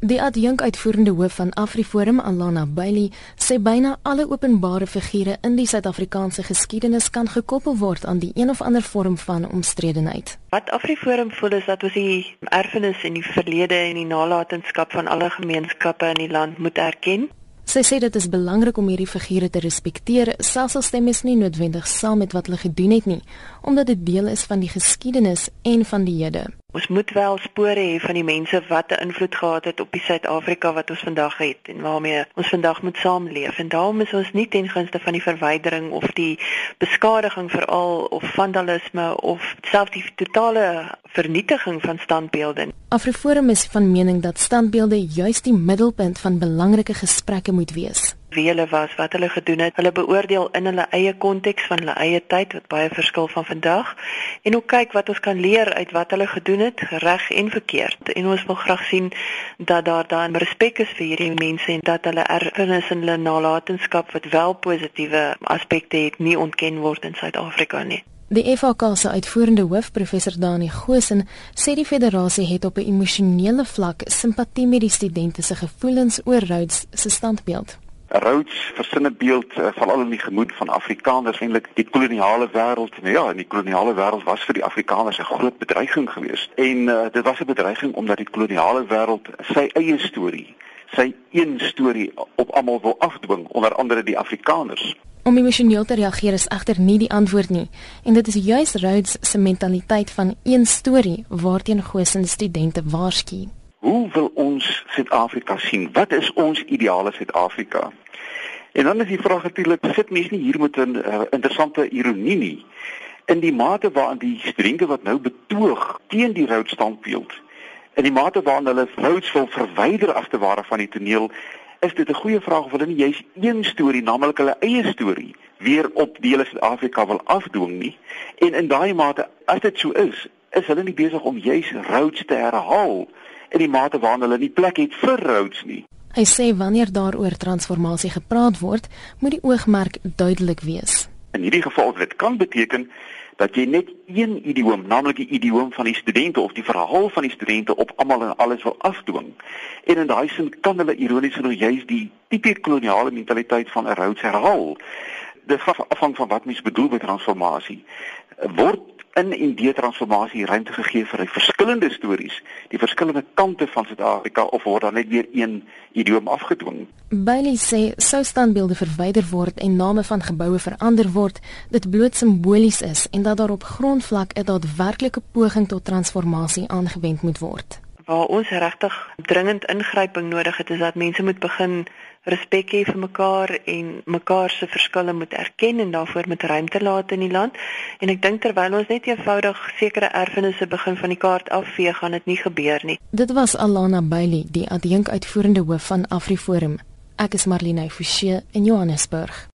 Die adjunk uitvoerende hoof van AfriForum, Alana Bailey, sê byna alle openbare figure in die Suid-Afrikaanse geskiedenis kan gekoppel word aan die een of ander vorm van omstredenheid. Wat AfriForum voel is dat ons die erfenis en die verlede en die nalatenskap van alle gemeenskappe in die land moet erken. Sy sê dit is belangrik om hierdie figure te respekteer, selfs al stem mens nie noodwendig saam met wat hulle gedoen het nie, omdat dit deel is van die geskiedenis en van die hede. Ons moet wel spore hê van die mense wat 'n invloed gehad het op die Suid-Afrika wat ons vandag het en waarmee ons vandag moet saamleef. En daarom is ons nie ten gunste van die verwydering of die beskadiging veral of vandalisme of selfs die totale vernietiging van standbeelde. Afriforum is van mening dat standbeelde juis die middelpunt van belangrike gesprekke moet wees wie hulle was, wat hulle gedoen het. Hulle beoordeel in hulle eie konteks van hulle eie tyd wat baie verskil van vandag en ook kyk wat ons kan leer uit wat hulle gedoen het, reg en verkeerd. En ons wil graag sien dat daar dan respek is vir hierdie mense en dat hulle erfenis en hulle nalatenskap wat wel positiewe aspekte het, nie ontken word in Suid-Afrika nie. Die FAK se uitvoerende hoof, professor Dani Gosen, sê die federasie het op 'n emosionele vlak simpatie met die studente se gevoelens oor Rhodes se standbeeld. Rhodes versinne beeld van al in die gemoed van Afrikaners eintlik die koloniale wêreld. Nou ja, die koloniale wêreld was vir die Afrikaners 'n groot bedreiging geweest. En uh, dit was 'n bedreiging omdat die koloniale wêreld sy eie storie, sy een storie op almal wil afdwing, onder andere die Afrikaners. Om emosioneel te reageer is egter nie die antwoord nie. En dit is juis Rhodes se mentaliteit van een storie waarteen Gosen studente waarsku. Hoe wil ons Suid-Afrika sien? Wat is ons ideale Suid-Afrika? En dan is die vraag natuurlik, sit mense nie hier met 'n uh, interessante ironie nie? In die mate waarin die studente wat nou betoog teen die rood standbeeld, in die mate waarin hulle roods wil verwyder as te ware van die toneel, is dit 'n goeie vraag of hulle nie juist een storie, naamlik hulle eie storie, weer op die hele Suid-Afrika wil afdwing nie? En in daai mate, as dit so is, is hulle nie besig om juist roods te herhaal? in die mate waarin hulle nie plek het vir Rhodes nie. Hy sê wanneer daaroor transformasie gepraat word, moet die oogmerk duidelik wees. In hierdie geval dit kan beteken dat jy net een idioom, naamlik die idioom van die studente of die verhaal van die studente op almal en alles wil afdwing. En in daai sin kan hulle ironies genoeg juist die tipe koloniale mentaliteit van 'n Rhodes herhaal. Dit afhang van wat mens bedoel met transformasie. Word in en deur transformasie ruimte gegee vir verskillende stories, die verskillende kante van Suid-Afrika of word dan net weer een idioom afgedwing. Bailey sê sou standbeelde verwyder word en name van geboue verander word, dit bloot simbolies is en dat daar op grondvlak 'n daadwerklike poging tot transformasie aangewend moet word. Waar ons regtig dringend ingryping nodig het, is dat mense moet begin respek hê vir mekaar en mekaar se verskille moet erken en daarvoor moet ruimte laat in die land. En ek dink terwyl ons net eenvoudig sekere erfenisse begin van die kaart afvee, gaan dit nie gebeur nie. Dit was Alana Bailey, die adjunk uitvoerende hoof van AfriForum. Ek is Marlene Forsie in Johannesburg.